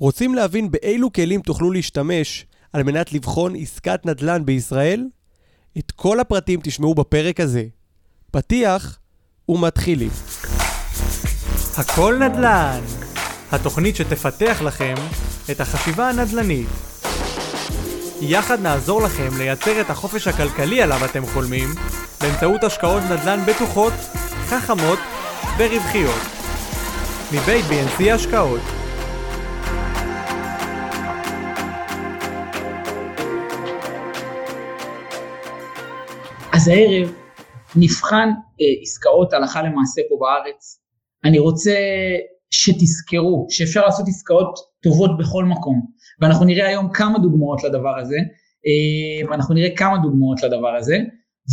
רוצים להבין באילו כלים תוכלו להשתמש על מנת לבחון עסקת נדל"ן בישראל? את כל הפרטים תשמעו בפרק הזה. פתיח ומתחילים. הכל נדל"ן, התוכנית שתפתח לכם את החשיבה הנדל"נית. יחד נעזור לכם לייצר את החופש הכלכלי עליו אתם חולמים באמצעות השקעות נדל"ן בטוחות, חכמות ורווחיות. מבית BNC השקעות אז הערב נבחן אה, עסקאות הלכה למעשה פה בארץ. אני רוצה שתזכרו שאפשר לעשות עסקאות טובות בכל מקום, ואנחנו נראה היום כמה דוגמאות לדבר הזה, אה, ואנחנו נראה כמה דוגמאות לדבר הזה,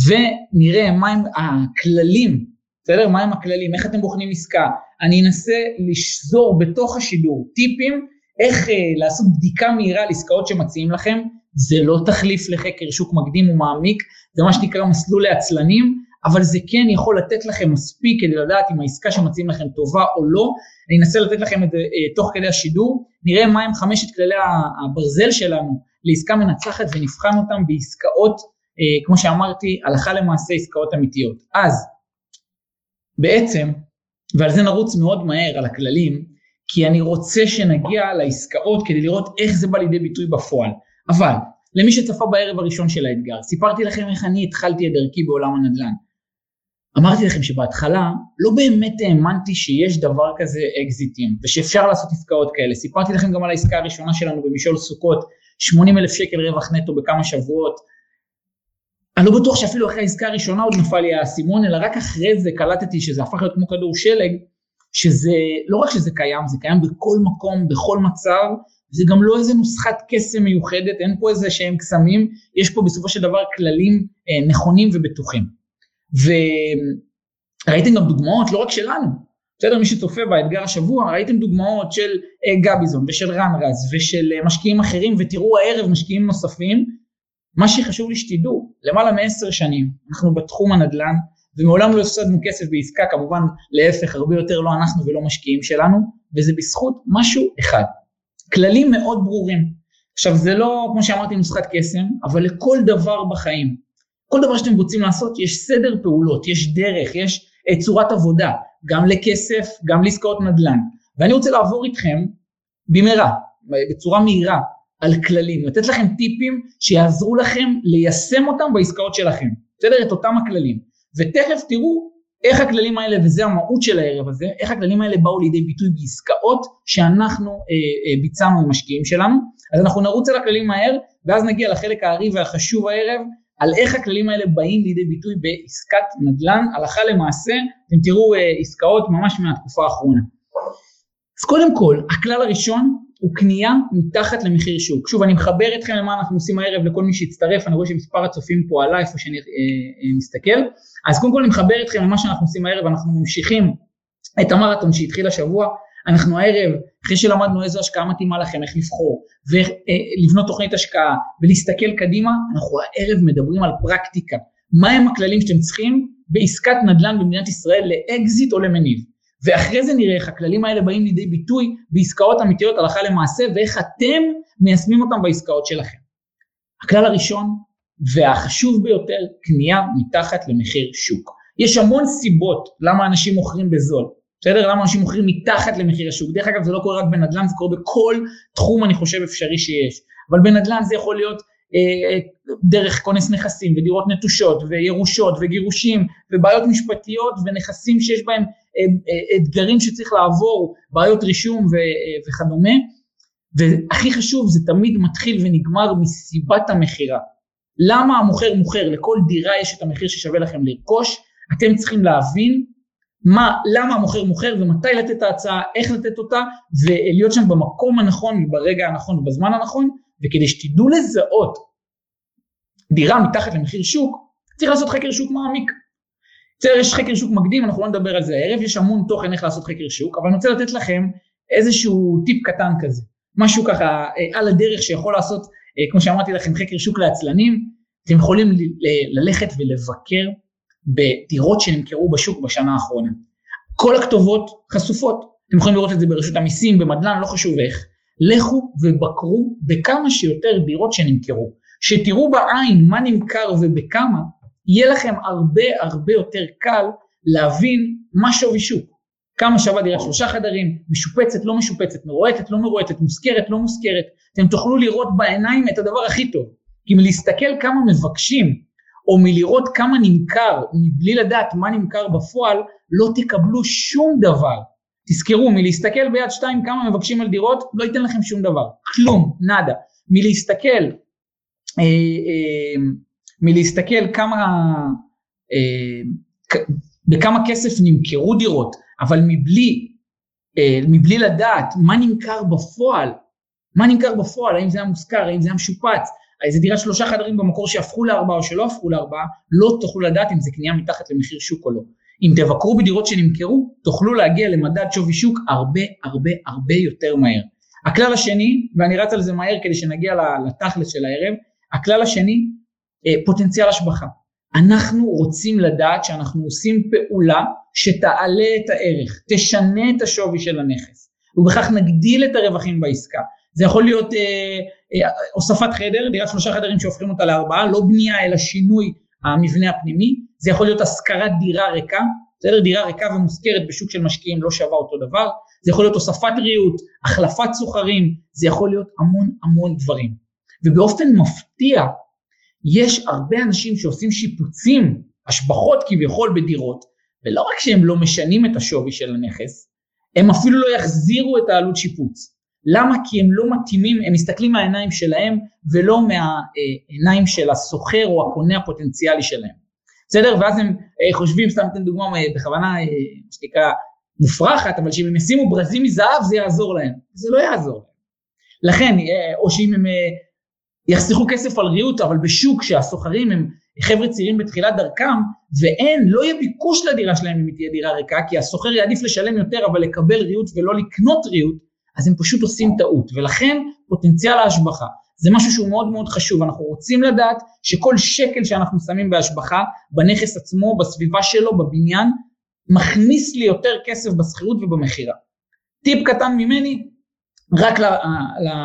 ונראה מהם הכללים, בסדר? מהם הכללים, איך אתם בוחנים עסקה. אני אנסה לשזור בתוך השידור טיפים איך אה, לעשות בדיקה מהירה על עסקאות שמציעים לכם, זה לא תחליף לחקר שוק מקדים ומעמיק, זה מה שנקרא מסלול לעצלנים, אבל זה כן יכול לתת לכם מספיק כדי לדעת אם העסקה שמציעים לכם טובה או לא. אני אנסה לתת לכם את זה אה, תוך כדי השידור, נראה מהם חמשת כללי הברזל שלנו לעסקה מנצחת ונבחן אותם בעסקאות, אה, כמו שאמרתי, הלכה למעשה עסקאות אמיתיות. אז בעצם, ועל זה נרוץ מאוד מהר על הכללים, כי אני רוצה שנגיע לעסקאות כדי לראות איך זה בא לידי ביטוי בפועל. אבל למי שצפה בערב הראשון של האתגר, סיפרתי לכם איך אני התחלתי את דרכי בעולם הנדל"ן. אמרתי לכם שבהתחלה לא באמת האמנתי שיש דבר כזה אקזיטים ושאפשר לעשות עסקאות כאלה. סיפרתי לכם גם על העסקה הראשונה שלנו במשעול סוכות, 80 אלף שקל רווח נטו בכמה שבועות. אני לא בטוח שאפילו אחרי העסקה הראשונה עוד נפל לי האסימון, אלא רק אחרי זה קלטתי שזה הפך להיות כמו כדור שלג, שזה, לא רק שזה קיים, זה קיים בכל מקום, בכל מצב, זה גם לא איזה נוסחת קסם מיוחדת, אין פה איזה שהם קסמים, יש פה בסופו של דבר כללים אה, נכונים ובטוחים. וראיתם גם דוגמאות לא רק שלנו, בסדר? מי שצופה באתגר השבוע, ראיתם דוגמאות של אה, גביזון ושל רן רז ושל אה, משקיעים אחרים, ותראו הערב משקיעים נוספים. מה שחשוב לי שתדעו, למעלה מעשר שנים אנחנו בתחום הנדל"ן, ומעולם לא הפסדנו כסף בעסקה, כמובן להפך, הרבה יותר לא אנחנו ולא משקיעים שלנו, וזה בזכות משהו אחד, כללים מאוד ברורים. עכשיו זה לא, כמו שאמרתי, נוסחת קסם, אבל לכל דבר בחיים, כל דבר שאתם רוצים לעשות, יש סדר פעולות, יש דרך, יש uh, צורת עבודה, גם לכסף, גם לעסקאות נדל"ן. ואני רוצה לעבור איתכם במהרה, בצורה מהירה, על כללים, לתת לכם טיפים שיעזרו לכם ליישם אותם בעסקאות שלכם, בסדר? את אותם הכללים. ותכף תראו איך הכללים האלה, וזה המהות של הערב הזה, איך הכללים האלה באו לידי ביטוי בעסקאות שאנחנו אה, אה, ביצענו עם משקיעים שלנו. אז אנחנו נרוץ על הכללים מהר, ואז נגיע לחלק הארי והחשוב הערב, על איך הכללים האלה באים לידי ביטוי בעסקת נדל"ן, הלכה למעשה, אתם תראו אה, עסקאות ממש מהתקופה האחרונה. אז קודם כל, הכלל הראשון הוא קנייה מתחת למחיר שוק. שוב, אני מחבר אתכם למה אנחנו עושים הערב לכל מי שהצטרף, אני רואה שמספר הצופים פה עלה איפה שאני אה, אה, מסתכל. אז קודם כל אני מחבר אתכם למה שאנחנו עושים הערב, אנחנו ממשיכים את המרתון שהתחיל השבוע, אנחנו הערב, אחרי שלמדנו איזו השקעה מתאימה לכם, איך לבחור, ולבנות תוכנית השקעה, ולהסתכל קדימה, אנחנו הערב מדברים על פרקטיקה. מהם הכללים שאתם צריכים בעסקת נדל"ן במדינת ישראל לאקזיט או למניב. ואחרי זה נראה איך הכללים האלה באים לידי ביטוי בעסקאות אמיתיות הלכה למעשה, ואיך אתם מיישמים אותם בעסקאות שלכם. הכלל הראשון והחשוב ביותר, קנייה מתחת למחיר שוק. יש המון סיבות למה אנשים מוכרים בזול, בסדר? למה אנשים מוכרים מתחת למחיר השוק. דרך אגב זה לא קורה רק בנדל"ן, זה קורה בכל תחום אני חושב אפשרי שיש. אבל בנדל"ן זה יכול להיות אה, דרך כונס נכסים ודירות נטושות וירושות וגירושים ובעיות משפטיות ונכסים שיש בהם אתגרים שצריך לעבור, בעיות רישום ו, וכדומה. והכי חשוב זה תמיד מתחיל ונגמר מסיבת המכירה. למה המוכר מוכר? לכל דירה יש את המחיר ששווה לכם לרכוש, אתם צריכים להבין מה, למה המוכר מוכר ומתי לתת את ההצעה, איך לתת אותה, ולהיות שם במקום הנכון, ברגע הנכון ובזמן הנכון, וכדי שתדעו לזהות דירה מתחת למחיר שוק, צריך לעשות חקר שוק מעמיק. בסדר, יש חקר שוק מקדים, אנחנו לא נדבר על זה. הערב, יש המון תוכן איך לעשות חקר שוק, אבל אני רוצה לתת לכם איזשהו טיפ קטן כזה, משהו ככה אה, על הדרך שיכול לעשות אה, כמו שאמרתי לכם, חקר שוק לעצלנים, אתם יכולים ללכת ולבקר בדירות שנמכרו בשוק בשנה האחרונה. כל הכתובות חשופות, אתם יכולים לראות את זה ברשות המיסים, במדל"ן, לא חשוב איך, לכו ובקרו בכמה שיותר דירות שנמכרו. שתראו בעין מה נמכר ובכמה, יהיה לכם הרבה הרבה יותר קל להבין מה שווי שוק. כמה שווה דירת שלושה חדרים, משופצת, לא משופצת, מרועטת, לא מרועטת, מושכרת, לא מושכרת. אתם תוכלו לראות בעיניים את הדבר הכי טוב. כי מלהסתכל כמה מבקשים, או מלראות כמה נמכר, מבלי לדעת מה נמכר בפועל, לא תקבלו שום דבר. תזכרו, מלהסתכל ביד שתיים כמה מבקשים על דירות, לא ייתן לכם שום דבר. כלום, נאדה. מלהסתכל, אה, אה, מלהסתכל כמה, אה, בכמה כסף נמכרו דירות, אבל מבלי, אה, מבלי לדעת מה נמכר בפועל, מה נמכר בפועל, האם זה היה מושכר, האם זה היה משופץ, איזה דירת שלושה חדרים במקור שהפכו לארבעה או שלא הפכו לארבעה, לא תוכלו לדעת אם זה קנייה מתחת למחיר שוק או לא. אם תבקרו בדירות שנמכרו, תוכלו להגיע למדד שווי שוק הרבה הרבה הרבה יותר מהר. הכלל השני, ואני רץ על זה מהר כדי שנגיע לתכלס של הערב, הכלל השני, פוטנציאל השבחה. אנחנו רוצים לדעת שאנחנו עושים פעולה שתעלה את הערך, תשנה את השווי של הנכס, ובכך נגדיל את הרווחים בעסקה. זה יכול להיות אה, אה, הוספת חדר, דירת שלושה חדרים שהופכים אותה לארבעה, לא בנייה אלא שינוי המבנה הפנימי, זה יכול להיות השכרת דירה ריקה, בסדר? דירה ריקה ומושכרת בשוק של משקיעים לא שווה אותו דבר, זה יכול להיות הוספת ריהוט, החלפת סוחרים, זה יכול להיות המון המון דברים. ובאופן מפתיע, יש הרבה אנשים שעושים שיפוצים, השבחות כביכול בדירות, ולא רק שהם לא משנים את השווי של הנכס, הם אפילו לא יחזירו את העלות שיפוץ. למה? כי הם לא מתאימים, הם מסתכלים מהעיניים שלהם ולא מהעיניים של הסוחר או הקונה הפוטנציאלי שלהם. בסדר? ואז הם אה, חושבים, אתן דוגמה אה, בכוונה, אה, מה שנקרא, מופרכת, אבל שאם הם ישימו ברזים מזהב זה יעזור להם. זה לא יעזור. לכן, או שאם הם יחסכו כסף על ריהוט, אבל בשוק שהסוחרים הם חבר'ה צעירים בתחילת דרכם, ואין, לא יהיה ביקוש לדירה שלהם אם היא תהיה דירה ריקה, כי הסוחר יעדיף לשלם יותר אבל לקבל ריהוט ולא לקנות ריהוט, אז הם פשוט עושים טעות, ולכן פוטנציאל ההשבחה זה משהו שהוא מאוד מאוד חשוב, אנחנו רוצים לדעת שכל שקל שאנחנו שמים בהשבחה, בנכס עצמו, בסביבה שלו, בבניין, מכניס לי יותר כסף בשכירות ובמכירה. טיפ קטן ממני, רק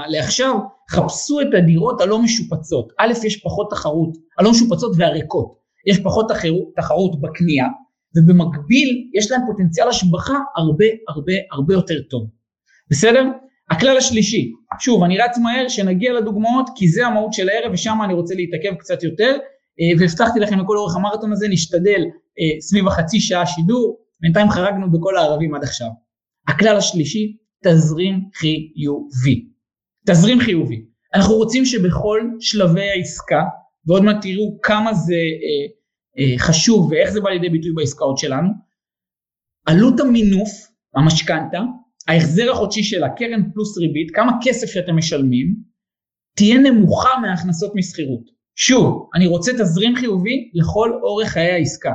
לעכשיו, חפשו את הדירות הלא משופצות. א', יש פחות תחרות, הלא משופצות והריקות, יש פחות תחרות, בקנייה, ובמקביל יש להם פוטנציאל השבחה הרבה הרבה הרבה יותר טוב. בסדר? הכלל השלישי, שוב אני רץ מהר שנגיע לדוגמאות כי זה המהות של הערב ושם אני רוצה להתעכב קצת יותר אה, והבטחתי לכם לכל אורך המרתון הזה נשתדל אה, סביב החצי שעה שידור, בינתיים חרגנו בכל הערבים עד עכשיו. הכלל השלישי, תזרים חיובי. תזרים חיובי. אנחנו רוצים שבכל שלבי העסקה, ועוד מעט תראו כמה זה אה, אה, חשוב ואיך זה בא לידי ביטוי בעסקאות שלנו, עלות המינוף, המשכנתה, ההחזר החודשי של הקרן פלוס ריבית, כמה כסף שאתם משלמים, תהיה נמוכה מההכנסות משכירות. שוב, אני רוצה תזרים חיובי לכל אורך חיי העסקה.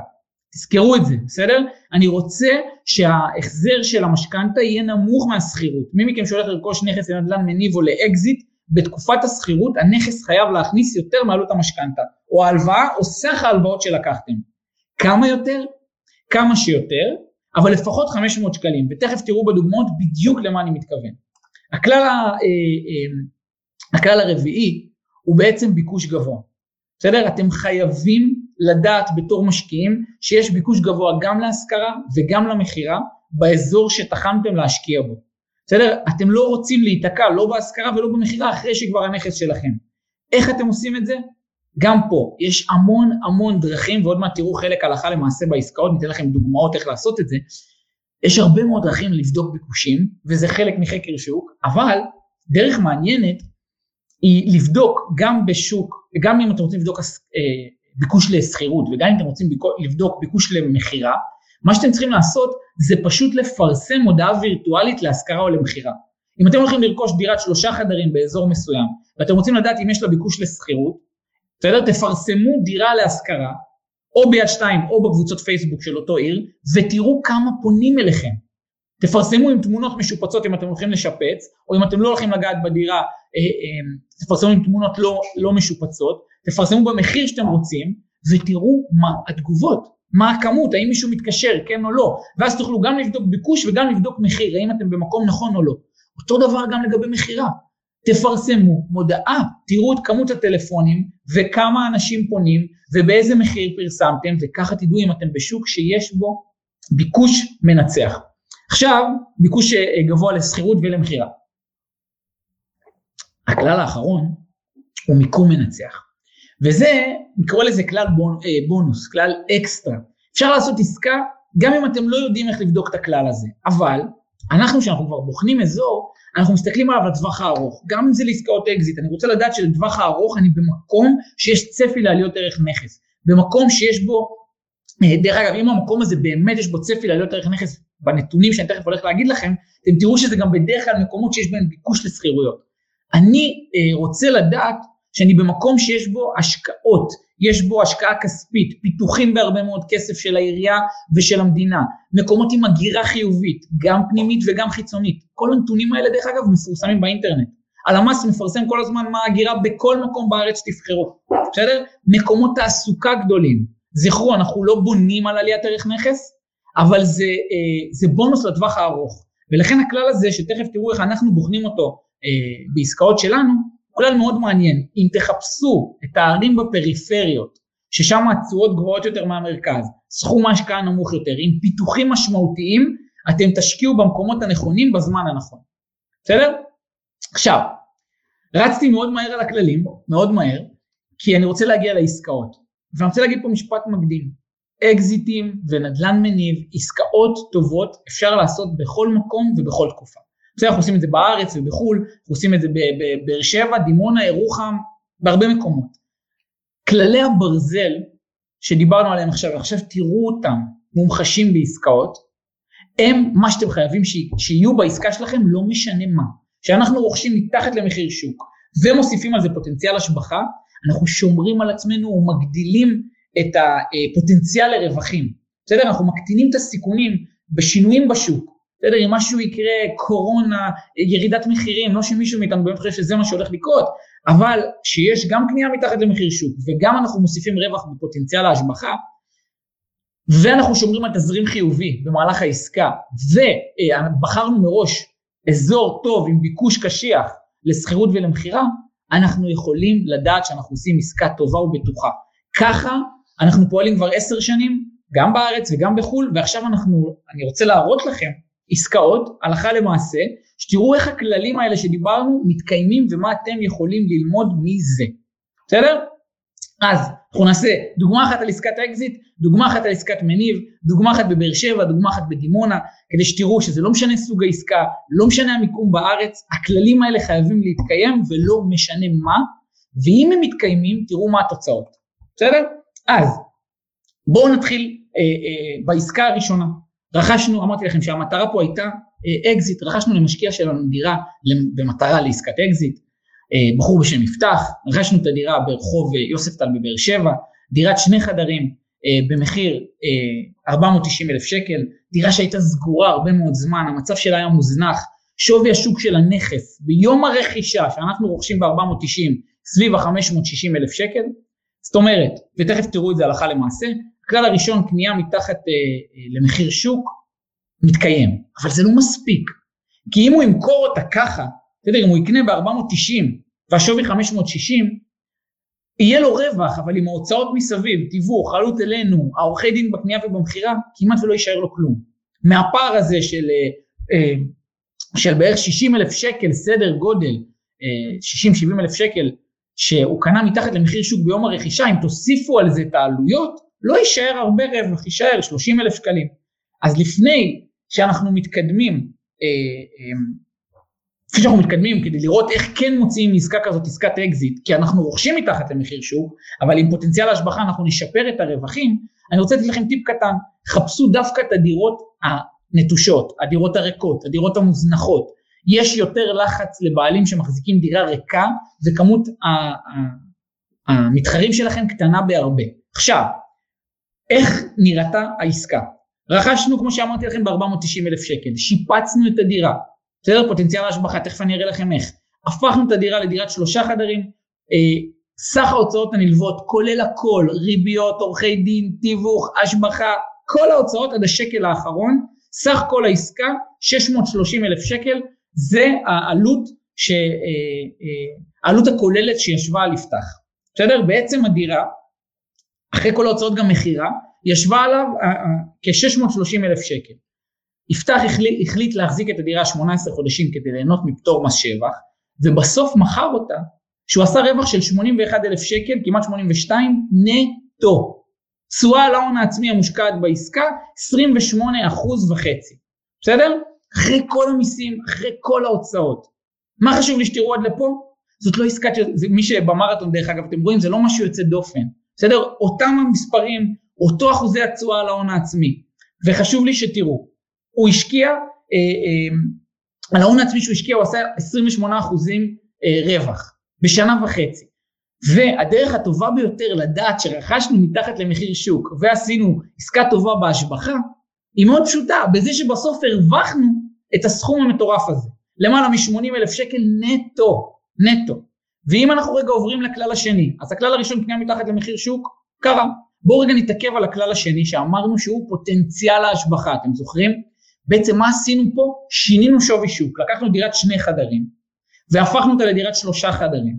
תזכרו את זה, בסדר? אני רוצה שההחזר של המשכנתה יהיה נמוך מהשכירות. מי מכם שהולך לרכוש נכס לנדל"ן מניב או לאקזיט, בתקופת השכירות הנכס חייב להכניס יותר מעלות המשכנתה, או ההלוואה או סך ההלוואות שלקחתם. כמה יותר? כמה שיותר, אבל לפחות 500 שקלים, ותכף תראו בדוגמאות בדיוק למה אני מתכוון. הכלל, ה, אה, אה, הכלל הרביעי הוא בעצם ביקוש גבוה. בסדר? אתם חייבים לדעת בתור משקיעים שיש ביקוש גבוה גם להשכרה וגם למכירה באזור שתחמתם להשקיע בו. בסדר? אתם לא רוצים להיתקע לא בהשכרה ולא במכירה אחרי שכבר הנכס שלכם. איך אתם עושים את זה? גם פה יש המון המון דרכים ועוד מעט תראו חלק הלכה למעשה בעסקאות, ניתן לכם דוגמאות איך לעשות את זה. יש הרבה מאוד דרכים לבדוק ביקושים וזה חלק מחקר שוק, אבל דרך מעניינת היא לבדוק גם בשוק, גם אם אתם רוצים לבדוק אה, ביקוש לשכירות וגם אם אתם רוצים לבדוק ביקוש למכירה, מה שאתם צריכים לעשות זה פשוט לפרסם הודעה וירטואלית להשכרה או למכירה. אם אתם הולכים לרכוש דירת שלושה חדרים באזור מסוים ואתם רוצים לדעת אם יש לה ביקוש לשכירות, בסדר? תפרסמו דירה להשכרה, או ביד שתיים או בקבוצות פייסבוק של אותו עיר, ותראו כמה פונים אליכם. תפרסמו עם תמונות משופצות אם אתם הולכים לשפץ, או אם אתם לא הולכים לגעת בדירה, אה, אה, תפרסמו עם תמונות לא, לא משופצות, תפרסמו במחיר שאתם רוצים, ותראו מה התגובות, מה הכמות, האם מישהו מתקשר, כן או לא, ואז תוכלו גם לבדוק ביקוש וגם לבדוק מחיר, האם אתם במקום נכון או לא. אותו דבר גם לגבי מכירה. תפרסמו מודעה, תראו את כמות הטלפונים וכמה אנשים פונים ובאיזה מחיר פרסמתם וככה תדעו אם אתם בשוק שיש בו ביקוש מנצח. עכשיו, ביקוש אה, גבוה לשכירות ולמכירה. הכלל האחרון הוא מיקום מנצח. וזה, נקרא לזה כלל אה, בונוס, כלל אקסטרה. אפשר לעשות עסקה גם אם אתם לא יודעים איך לבדוק את הכלל הזה, אבל אנחנו כשאנחנו כבר בוחנים אזור, אנחנו מסתכלים עליו לטווח הארוך, גם אם זה לעסקאות אקזיט, אני רוצה לדעת שלטווח הארוך אני במקום שיש צפי לעליות ערך נכס, במקום שיש בו, אה, דרך אגב אם המקום הזה באמת יש בו צפי לעליות ערך נכס בנתונים שאני תכף הולך להגיד לכם, אתם תראו שזה גם בדרך כלל מקומות שיש בהם ביקוש לשכירויות. אני אה, רוצה לדעת שאני במקום שיש בו השקעות, יש בו השקעה כספית, פיתוחים בהרבה מאוד כסף של העירייה ושל המדינה, מקומות עם הגירה חיובית, גם פנימית וגם חיצונית. כל הנתונים האלה דרך אגב מפורסמים באינטרנט. הלמ"ס מפרסם כל הזמן מה הגירה בכל מקום בארץ תבחרו, בסדר? מקומות תעסוקה גדולים. זכרו, אנחנו לא בונים על עליית ערך נכס, אבל זה, אה, זה בונוס לטווח הארוך. ולכן הכלל הזה, שתכף תראו איך אנחנו בוחנים אותו אה, בעסקאות שלנו, כלל מאוד מעניין, אם תחפשו את הערים בפריפריות, ששם התשואות גבוהות יותר מהמרכז, סכום ההשקעה נמוך יותר, עם פיתוחים משמעותיים, אתם תשקיעו במקומות הנכונים בזמן הנכון. בסדר? עכשיו, רצתי מאוד מהר על הכללים, מאוד מהר, כי אני רוצה להגיע לעסקאות. ואני רוצה להגיד פה משפט מקדים. אקזיטים ונדל"ן מניב, עסקאות טובות אפשר לעשות בכל מקום ובכל תקופה. בסדר, אנחנו עושים את זה בארץ ובחו"ל, אנחנו עושים את זה בבאר שבע, דימונה, ירוחם, בהרבה מקומות. כללי הברזל שדיברנו עליהם עכשיו, ועכשיו תראו אותם מומחשים בעסקאות, הם מה שאתם חייבים שיהיו בעסקה שלכם, לא משנה מה. כשאנחנו רוכשים מתחת למחיר שוק ומוסיפים על זה פוטנציאל השבחה, אנחנו שומרים על עצמנו ומגדילים את הפוטנציאל לרווחים. בסדר? אנחנו מקטינים את הסיכונים בשינויים בשוק, בסדר, אם משהו יקרה, קורונה, ירידת מחירים, לא שמישהו מאיתנו באמת חושב שזה מה שהולך לקרות, אבל שיש גם קנייה מתחת למחיר שוק וגם אנחנו מוסיפים רווח בפוטנציאל ההשבחה, ואנחנו שומרים על תזרים חיובי במהלך העסקה, ובחרנו מראש אזור טוב עם ביקוש קשיח לשכירות ולמכירה, אנחנו יכולים לדעת שאנחנו עושים עסקה טובה ובטוחה. ככה אנחנו פועלים כבר עשר שנים, גם בארץ וגם בחו"ל, ועכשיו אנחנו, אני רוצה להראות לכם עסקאות, הלכה למעשה, שתראו איך הכללים האלה שדיברנו מתקיימים ומה אתם יכולים ללמוד מזה. בסדר? אז אנחנו נעשה דוגמה אחת על עסקת אקזיט, דוגמה אחת על עסקת מניב, דוגמה אחת בבאר שבע, דוגמה אחת בדימונה, כדי שתראו שזה לא משנה סוג העסקה, לא משנה המיקום בארץ, הכללים האלה חייבים להתקיים ולא משנה מה, ואם הם מתקיימים תראו מה התוצאות. בסדר? אז בואו נתחיל אה, אה, בעסקה הראשונה. רכשנו, אמרתי לכם שהמטרה פה הייתה אקזיט, אה, רכשנו למשקיע שלנו דירה במטרה לעסקת אקזיט, אה, בחור בשם יפתח, רכשנו את הדירה ברחוב אה, יוספטל בבאר שבע, דירת שני חדרים במחיר 490 אלף שקל, דירה שהייתה סגורה הרבה מאוד זמן, המצב שלה היה מוזנח, שווי השוק של הנכס ביום הרכישה שאנחנו רוכשים ב-490 סביב ה-560 אלף שקל, זאת אומרת, ותכף תראו את זה הלכה למעשה, הכלל הראשון, קנייה מתחת אה, אה, למחיר שוק, מתקיים, אבל זה לא מספיק. כי אם הוא ימכור אותה ככה, בסדר, אם הוא יקנה ב-490 והשווי 560, יהיה לו רווח, אבל עם ההוצאות מסביב, תיווך, עלות אלינו, העורכי דין בקנייה ובמכירה, כמעט ולא יישאר לו כלום. מהפער הזה של, אה, אה, של בערך 60 אלף שקל, סדר גודל, 60-70 אה, אלף שקל, שהוא קנה מתחת למחיר שוק ביום הרכישה, אם תוסיפו על זה את העלויות, לא יישאר הרבה רווח, יישאר 30 אלף שקלים. אז לפני שאנחנו מתקדמים, אה, אה, לפני שאנחנו מתקדמים כדי לראות איך כן מוציאים מעסקה כזאת עסקת אקזיט, כי אנחנו רוכשים מתחת למחיר שוק, אבל עם פוטנציאל ההשבחה אנחנו נשפר את הרווחים, אני רוצה לתת לכם טיפ קטן, חפשו דווקא את הדירות הנטושות, הדירות הריקות, הדירות המוזנחות. יש יותר לחץ לבעלים שמחזיקים דירה ריקה וכמות המתחרים שלכם קטנה בהרבה. עכשיו, איך נראתה העסקה? רכשנו כמו שאמרתי לכם ב-490 אלף שקל, שיפצנו את הדירה, בסדר? פוטנציאל ההשבחה, תכף אני אראה לכם איך. הפכנו את הדירה לדירת שלושה חדרים, אה, סך ההוצאות הנלוות כולל הכל, ריביות, עורכי דין, תיווך, השבחה, כל ההוצאות עד השקל האחרון, סך כל העסקה 630 אלף שקל, זה העלות, ש, אה, אה, העלות הכוללת שישבה על יפתח. בסדר? בעצם הדירה, אחרי כל ההוצאות גם מכירה, ישבה עליו כ-630 אלף שקל. יפתח החליט, החליט להחזיק את הדירה 18 חודשים כדי ליהנות מפטור מס שבח, ובסוף מכר אותה, שהוא עשה רווח של 81 אלף שקל, כמעט 82, נטו. תשואה על ההון העצמי המושקעת בעסקה, 28 אחוז וחצי. בסדר? אחרי כל המיסים, אחרי כל ההוצאות. מה חשוב לי שתראו עד לפה? זאת לא עסקת, מי שבמרתון דרך אגב, אתם רואים, זה לא משהו יוצא דופן. בסדר? אותם המספרים, אותו אחוזי התשואה על ההון העצמי. וחשוב לי שתראו, הוא השקיע, אה, אה, על ההון העצמי שהוא השקיע הוא עשה 28 אחוזים אה, רווח בשנה וחצי. והדרך הטובה ביותר לדעת שרכשנו מתחת למחיר שוק ועשינו עסקה טובה בהשבחה, היא מאוד פשוטה, בזה שבסוף הרווחנו את הסכום המטורף הזה, למעלה מ-80 אלף שקל נטו, נטו. ואם אנחנו רגע עוברים לכלל השני, אז הכלל הראשון קנייה מתחת למחיר שוק, קרה. בואו רגע נתעכב על הכלל השני שאמרנו שהוא פוטנציאל ההשבחה, אתם זוכרים? בעצם מה עשינו פה? שינינו שווי שוק, לקחנו דירת שני חדרים והפכנו אותה לדירת שלושה חדרים.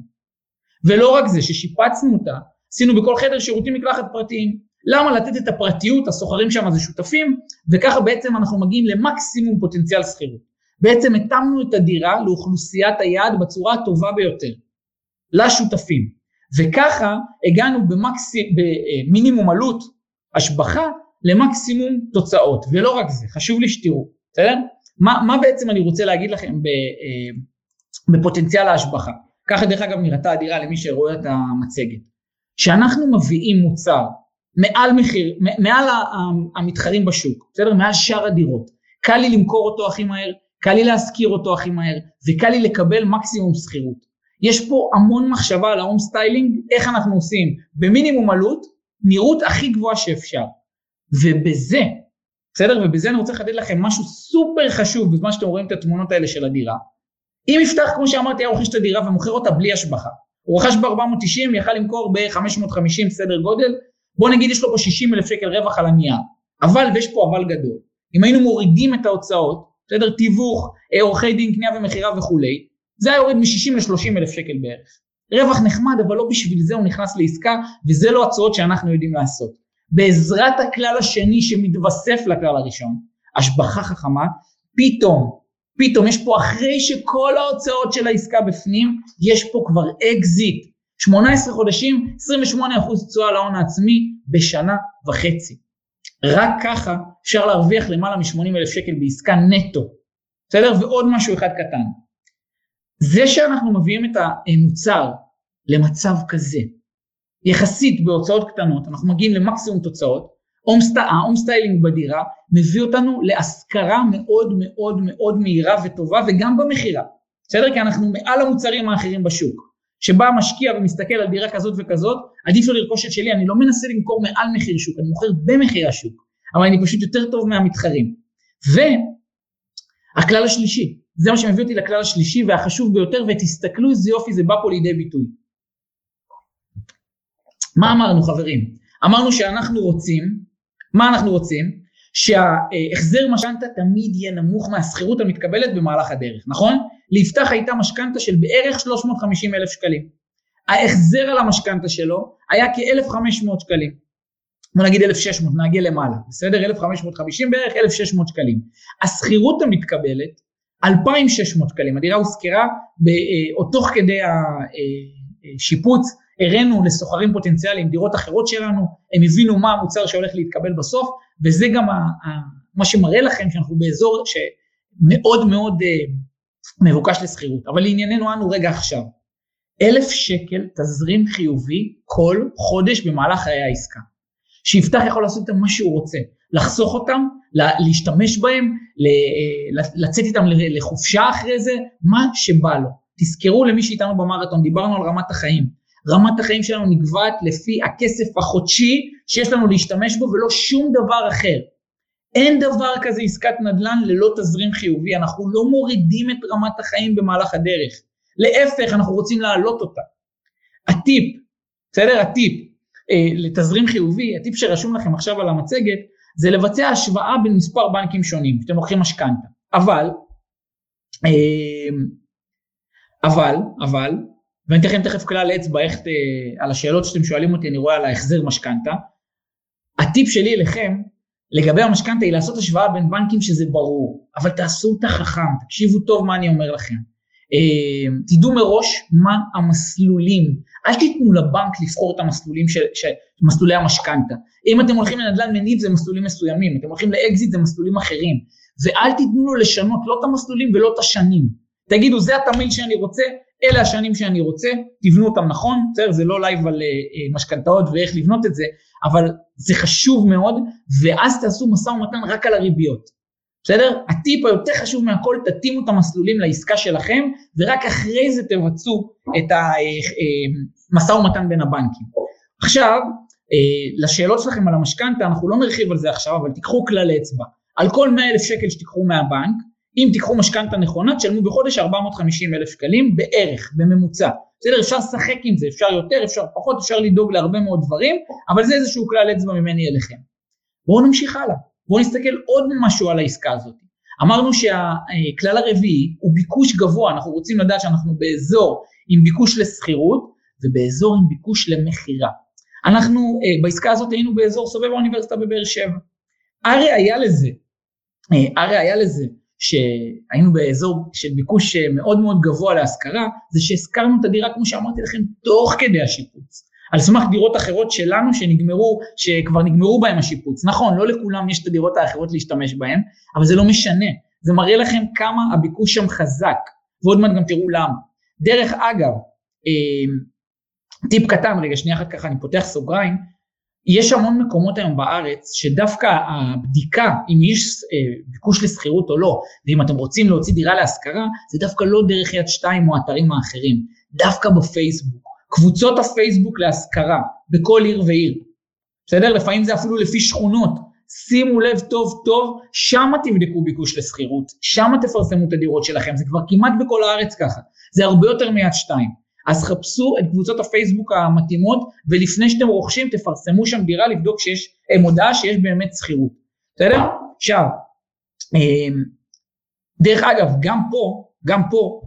ולא רק זה, ששיפצנו אותה, עשינו בכל חדר שירותים מקלחת פרטיים. למה לתת את הפרטיות, הסוחרים שם זה שותפים, וככה בעצם אנחנו מגיעים למקסימום פוטנציאל שכירות. בעצם התאמנו את הדירה לאוכלוסיית היעד בצורה הטובה ביותר, לשותפים. וככה הגענו במקסי, במינימום עלות השבחה למקסימום תוצאות, ולא רק זה, חשוב לי שתראו, בסדר? מה, מה בעצם אני רוצה להגיד לכם אה, בפוטנציאל ההשבחה? ככה דרך אגב נראתה הדירה למי שרואה את המצגת. שאנחנו מביאים מוצר מעל מחיר, מעל המתחרים בשוק, בסדר? מעל שאר הדירות. קל לי למכור אותו הכי מהר, קל לי להשכיר אותו הכי מהר, וקל לי לקבל מקסימום שכירות. יש פה המון מחשבה על ה home styling, איך אנחנו עושים במינימום עלות, נראות הכי גבוהה שאפשר. ובזה, בסדר? ובזה אני רוצה לחדד לכם משהו סופר חשוב בזמן שאתם רואים את התמונות האלה של הדירה. אם יפתח, כמו שאמרתי, היה רוכש את הדירה ומוכר אותה בלי השבחה. הוא רכש ב-490, יכל למכור ב-550 סדר גודל, בוא נגיד יש לו פה 60 אלף שקל רווח על הנייר. אבל, ויש פה אבל גדול, אם היינו מורידים את ההוצאות, בסדר, תיווך, אה, עורכי דין, קנייה ומכירה וכולי, זה היה יורד מ-60 ל-30 אלף שקל בערך. רווח נחמד, אבל לא בשביל זה הוא נכנס לעסקה, וזה לא הצעות שאנחנו יודעים לעשות. בעזרת הכלל השני שמתווסף לכלל הראשון, השבחה חכמה, פתאום, פתאום יש פה אחרי שכל ההוצאות של העסקה בפנים, יש פה כבר אקזיט. 18 חודשים, 28% תשואה להון העצמי בשנה וחצי. רק ככה אפשר להרוויח למעלה מ-80 אלף שקל בעסקה נטו. בסדר? ועוד משהו אחד קטן. זה שאנחנו מביאים את המוצר למצב כזה, יחסית בהוצאות קטנות, אנחנו מגיעים למקסימום תוצאות, ה home styling בדירה מביא אותנו להשכרה מאוד מאוד מאוד מהירה וטובה וגם במכירה, בסדר? כי אנחנו מעל המוצרים האחרים בשוק. שבא משקיע ומסתכל על דירה כזאת וכזאת, עדיף לו לרכוש את שלי, אני לא מנסה למכור מעל מחיר שוק, אני מוכר במחיר השוק, אבל אני פשוט יותר טוב מהמתחרים. והכלל השלישי, זה מה שמביא אותי לכלל השלישי והחשוב ביותר, ותסתכלו איזה יופי זה בא פה לידי ביטוי. מה אמרנו חברים? אמרנו שאנחנו רוצים, מה אנחנו רוצים? שההחזר משכנתה תמיד יהיה נמוך מהשכירות המתקבלת במהלך הדרך, נכון? ליפתח הייתה משכנתה של בערך 350 אלף שקלים. ההחזר על המשכנתה שלו היה כ-1,500 שקלים. בוא נגיד 1,600, נגיע למעלה, בסדר? 1,550 בערך, 1,600 שקלים. השכירות המתקבלת, 2,600 שקלים. הדירה הושכרה, או תוך כדי השיפוץ, הראינו לסוחרים פוטנציאליים דירות אחרות שלנו, הם הבינו מה המוצר שהולך להתקבל בסוף, וזה גם ה, ה, מה שמראה לכם שאנחנו באזור שמאוד מאוד מבוקש לשכירות. אבל לענייננו אנו רגע עכשיו, אלף שקל תזרים חיובי כל חודש במהלך חיי העסקה. שיפתח יכול לעשות איתם מה שהוא רוצה, לחסוך אותם, להשתמש בהם, אה, לצאת איתם לחופשה אחרי זה, מה שבא לו. תזכרו למי שאיתנו במרתון, דיברנו על רמת החיים. רמת החיים שלנו נקבעת לפי הכסף החודשי שיש לנו להשתמש בו ולא שום דבר אחר. אין דבר כזה עסקת נדל"ן ללא תזרים חיובי, אנחנו לא מורידים את רמת החיים במהלך הדרך. להפך, אנחנו רוצים להעלות אותה. הטיפ, בסדר? הטיפ אה, לתזרים חיובי, הטיפ שרשום לכם עכשיו על המצגת, זה לבצע השוואה בין מספר בנקים שונים, כשאתם לוקחים משכנתה. אבל, אבל, אבל, ואני אתן לכם תכף כלל אצבע איך, על השאלות שאתם שואלים אותי, אני רואה על ההחזר משכנתה. הטיפ שלי אליכם לגבי המשכנתה היא לעשות השוואה בין בנקים שזה ברור, אבל תעשו אותה חכם, תקשיבו טוב מה אני אומר לכם. אה, תדעו מראש מה המסלולים, אל תיתנו לבנק לבחור את המסלולים של, של מסלולי המשכנתה. אם אתם הולכים לנדל"ן מניב זה מסלולים מסוימים, אתם הולכים לאקזיט זה מסלולים אחרים, ואל תיתנו לו לשנות לא את המסלולים ולא את השנים. תגידו זה התמהיל שאני רוצה, אלה השנים שאני רוצה, תבנו אותם נכון, בסדר? זה לא live על אה, משכנתאות ואיך לבנות את זה, אבל זה חשוב מאוד, ואז תעשו משא ומתן רק על הריביות. בסדר? הטיפ היותר חשוב מהכל, תתאימו את המסלולים לעסקה שלכם, ורק אחרי זה תבצעו את המשא אה, ומתן בין הבנקים. עכשיו, לשאלות שלכם על המשכנתה, אנחנו לא נרחיב על זה עכשיו, אבל תיקחו כלל אצבע. על כל 100 אלף שקל שתיקחו מהבנק, אם תיקחו משכנתה נכונה, תשלמו בחודש 450 אלף שקלים בערך, בממוצע. בסדר, אפשר לשחק עם זה, אפשר יותר, אפשר פחות, אפשר לדאוג להרבה מאוד דברים, אבל זה איזשהו כלל אצבע ממני אליכם. בואו נמשיך הלאה, בואו נסתכל עוד משהו על העסקה הזאת. אמרנו שהכלל הרביעי הוא ביקוש גבוה, אנחנו רוצים לדעת שאנחנו באזור עם ביקוש לשכירות ובאזור עם ביקוש למכירה. אנחנו אה, בעסקה הזאת היינו באזור סובב האוניברסיטה בבאר שבע. הראיה לזה, אה, הראיה לזה שהיינו באזור של ביקוש מאוד מאוד גבוה להשכרה, זה שהשכרנו את הדירה, כמו שאמרתי לכם, תוך כדי השיפוץ. על סמך דירות אחרות שלנו שנגמרו, שכבר נגמרו בהם השיפוץ. נכון, לא לכולם יש את הדירות האחרות להשתמש בהם, אבל זה לא משנה. זה מראה לכם כמה הביקוש שם חזק, ועוד מעט גם תראו למה. דרך אגב, אה, טיפ קטן, רגע, שנייה אחת ככה אני פותח סוגריים, יש המון מקומות היום בארץ שדווקא הבדיקה אם יש אה, ביקוש לשכירות או לא, ואם אתם רוצים להוציא דירה להשכרה, זה דווקא לא דרך יד שתיים או האתרים האחרים, דווקא בפייסבוק. קבוצות הפייסבוק להשכרה בכל עיר ועיר. בסדר? לפעמים זה אפילו לפי שכונות. שימו לב טוב טוב, שמה תבדקו ביקוש לשכירות, שמה תפרסמו את הדירות שלכם, זה כבר כמעט בכל הארץ ככה, זה הרבה יותר מיד שתיים. אז חפשו את קבוצות הפייסבוק המתאימות, ולפני שאתם רוכשים תפרסמו שם דירה לבדוק שיש אה, מודעה שיש באמת שכירות, בסדר? עכשיו, אה, דרך אגב, גם פה, גם פה,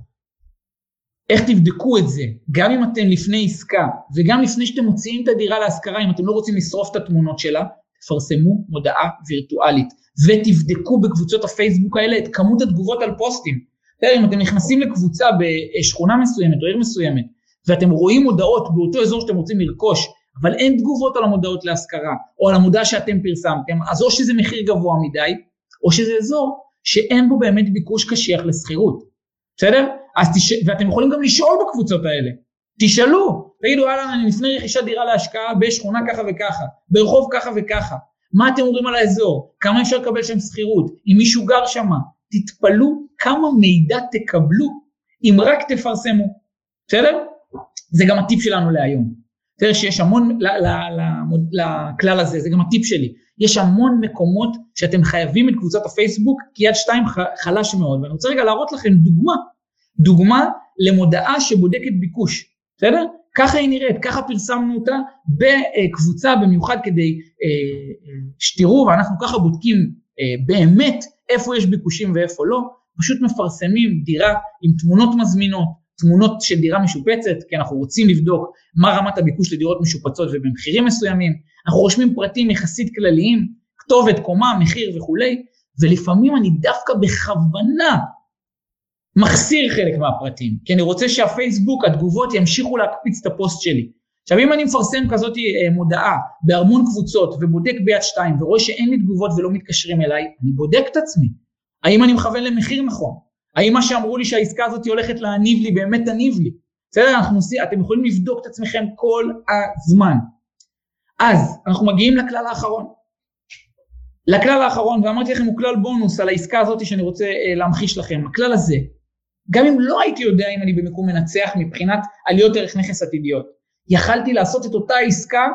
איך תבדקו את זה, גם אם אתם לפני עסקה וגם לפני שאתם מוציאים את הדירה להשכרה, אם אתם לא רוצים לשרוף את התמונות שלה, תפרסמו מודעה וירטואלית ותבדקו בקבוצות הפייסבוק האלה את כמות התגובות על פוסטים. אם אתם נכנסים לקבוצה בשכונה מסוימת או עיר מסוימת, ואתם רואים מודעות באותו אזור שאתם רוצים לרכוש, אבל אין תגובות על המודעות להשכרה, או על המודעה שאתם פרסמתם, אז או שזה מחיר גבוה מדי, או שזה אזור שאין בו באמת ביקוש קשיח לשכירות, בסדר? תש... ואתם יכולים גם לשאול בקבוצות האלה, תשאלו, תגידו אהלן אני לפני רכישת דירה להשקעה בשכונה ככה וככה, ברחוב ככה וככה, מה אתם אומרים על האזור, כמה אפשר לקבל שם שכירות, אם מישהו גר שמה, תתפלאו כמה מידע תקבלו אם רק תפרסמו, בסדר? זה גם הטיפ שלנו להיום. תראה שיש המון, לכלל הזה, זה גם הטיפ שלי, יש המון מקומות שאתם חייבים את קבוצת הפייסבוק, כי יד שתיים חלש מאוד, ואני רוצה רגע להראות לכם דוגמה, דוגמה למודעה שבודקת ביקוש, בסדר? ככה היא נראית, ככה פרסמנו אותה בקבוצה במיוחד כדי אה, שתראו, ואנחנו ככה בודקים אה, באמת איפה יש ביקושים ואיפה לא, פשוט מפרסמים דירה עם תמונות מזמינות, תמונות של דירה משופצת, כי אנחנו רוצים לבדוק מה רמת הביקוש לדירות משופצות ובמחירים מסוימים, אנחנו רושמים פרטים יחסית כלליים, כתובת, קומה, מחיר וכולי, ולפעמים אני דווקא בכוונה מחסיר חלק מהפרטים, כי אני רוצה שהפייסבוק, התגובות ימשיכו להקפיץ את הפוסט שלי. עכשיו אם אני מפרסם כזאת אה, מודעה בהמון קבוצות ובודק ביד שתיים ורואה שאין לי תגובות ולא מתקשרים אליי, אני בודק את עצמי. האם אני מכוון למחיר נכון? האם מה שאמרו לי שהעסקה הזאת הולכת להניב לי באמת תניב לי? בסדר? אנחנו עושים, אתם יכולים לבדוק את עצמכם כל הזמן. אז אנחנו מגיעים לכלל האחרון. לכלל האחרון, ואמרתי לכם הוא כלל בונוס על העסקה הזאת שאני רוצה אה, להמחיש לכם. הכלל הזה, גם אם לא הייתי יודע אם אני במקום מנצח מבחינת עליות ערך נכס עתידיות, יכלתי לעשות את אותה עסקה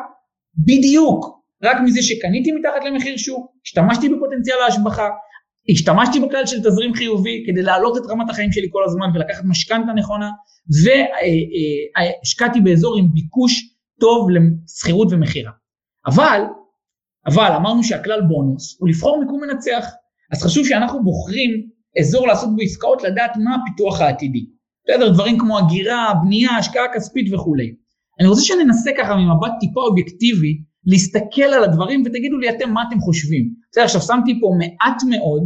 בדיוק, רק מזה שקניתי מתחת למחיר שוק, השתמשתי בפוטנציאל ההשבחה, השתמשתי בכלל של תזרים חיובי כדי להעלות את רמת החיים שלי כל הזמן ולקחת משכנתה נכונה, והשקעתי באזור עם ביקוש טוב לשכירות ומכירה. אבל, אבל אמרנו שהכלל בונוס הוא לבחור מיקום מנצח, אז חשוב שאנחנו בוחרים אזור לעשות בו עסקאות, לדעת מה הפיתוח העתידי. בסדר, דברים כמו הגירה, בנייה, השקעה כספית וכולי. אני רוצה שננסה ככה ממבט טיפה אובייקטיבי, להסתכל על הדברים ותגידו לי אתם מה אתם חושבים. בסדר, עכשיו שמתי פה מעט מאוד,